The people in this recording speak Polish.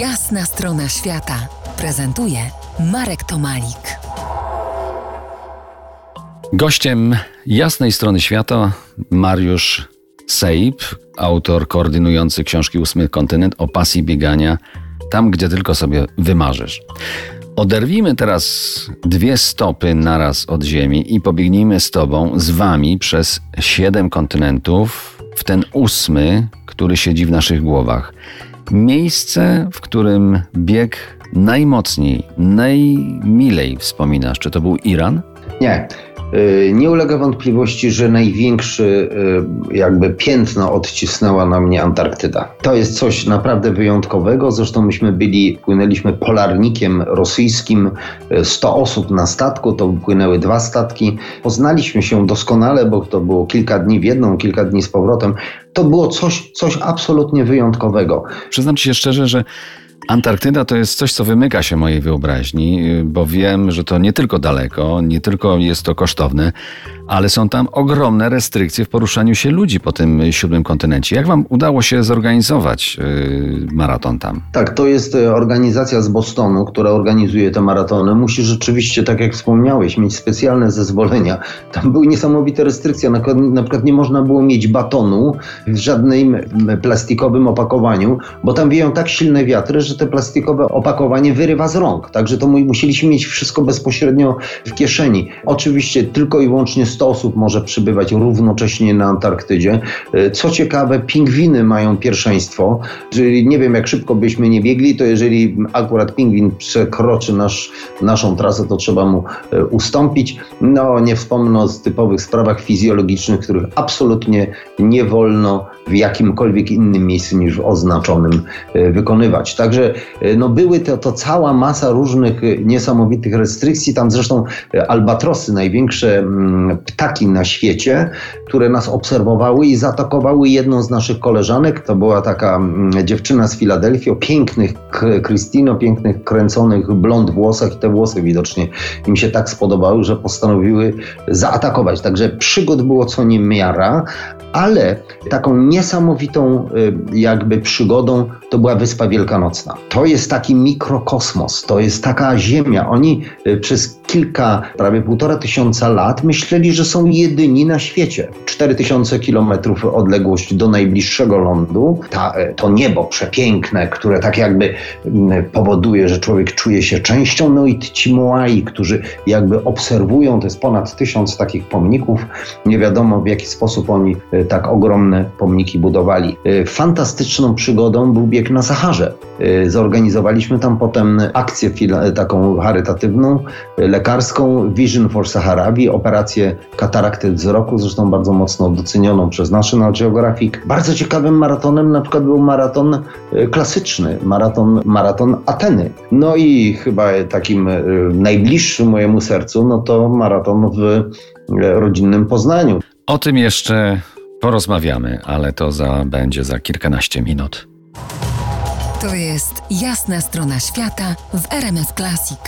Jasna strona świata prezentuje Marek Tomalik. Gościem jasnej strony świata Mariusz Seip, autor koordynujący książki Ósmy Kontynent o pasji biegania tam, gdzie tylko sobie wymarzysz. Oderwijmy teraz dwie stopy naraz od ziemi i pobiegnijmy z tobą, z wami przez siedem kontynentów w ten ósmy, który siedzi w naszych głowach. Miejsce, w którym bieg najmocniej, najmilej wspominasz. Czy to był Iran? Nie. Y, nie ulega wątpliwości, że największy y, jakby piętno odcisnęła na mnie Antarktyda. To jest coś naprawdę wyjątkowego. Zresztą myśmy byli, płynęliśmy polarnikiem rosyjskim, 100 y, osób na statku, to płynęły dwa statki. Poznaliśmy się doskonale, bo to było kilka dni w jedną, kilka dni z powrotem. To było coś, coś absolutnie wyjątkowego. Przyznam się szczerze, że Antarktyda to jest coś, co wymyka się mojej wyobraźni, bo wiem, że to nie tylko daleko, nie tylko jest to kosztowne, ale są tam ogromne restrykcje w poruszaniu się ludzi po tym siódmym kontynencie. Jak wam udało się zorganizować yy, maraton tam? Tak, to jest e, organizacja z Bostonu, która organizuje te maratony. Musi rzeczywiście, tak jak wspomniałeś, mieć specjalne zezwolenia. Tam były niesamowite restrykcje. Na, na przykład nie można było mieć batonu w żadnym plastikowym opakowaniu, bo tam wieją tak silne wiatry, że te plastikowe opakowanie wyrywa z rąk. Także to musieliśmy mieć wszystko bezpośrednio w kieszeni. Oczywiście tylko i wyłącznie 100 osób może przybywać równocześnie na Antarktydzie. E, co ciekawe, pingwiny mają pierwszeństwo. Czyli nie wiem, jak szybko byśmy nie biegli, to jeżeli akurat pingwin przekroczy nasz, naszą trasę, to trzeba mu e, ustąpić. No, nie wspomnę o typowych sprawach fizjologicznych, których absolutnie nie wolno w jakimkolwiek innym miejscu niż oznaczonym e, wykonywać. Także no, były to, to cała masa różnych niesamowitych restrykcji. Tam zresztą albatrosy, największe mm, ptaki na świecie, które nas obserwowały i zaatakowały jedną z naszych koleżanek. To była taka mm, dziewczyna z Filadelfii o pięknych Christino, pięknych kręconych blond włosach i te włosy widocznie im się tak spodobały, że postanowiły zaatakować. Także przygód było co niemiara, ale taką niesamowitą y, jakby przygodą to była Wyspa Wielkanocna. To jest taki mikrokosmos, to jest taka ziemia. Oni y, przez kilka, prawie półtora tysiąca lat myśleli, że są jedyni na świecie. 4000 kilometrów odległość do najbliższego lądu, ta, y, to niebo przepiękne, które tak jakby powoduje, że człowiek czuje się częścią, no i ci którzy jakby obserwują, to jest ponad tysiąc takich pomników, nie wiadomo w jaki sposób oni tak ogromne pomniki budowali. Y, fantastyczną przygodą był bieg na Saharze. Zorganizowaliśmy tam potem akcję taką charytatywną, y, lekarską Vision for Saharawi, operację katarakty wzroku, zresztą bardzo mocno docenioną przez National Geographic. Bardzo ciekawym maratonem na przykład był maraton klasyczny, maraton, maraton Ateny. No i chyba takim najbliższym mojemu sercu, no to maraton w rodzinnym Poznaniu. O tym jeszcze Porozmawiamy, ale to za, będzie za kilkanaście minut. To jest jasna strona świata w RMS Classic.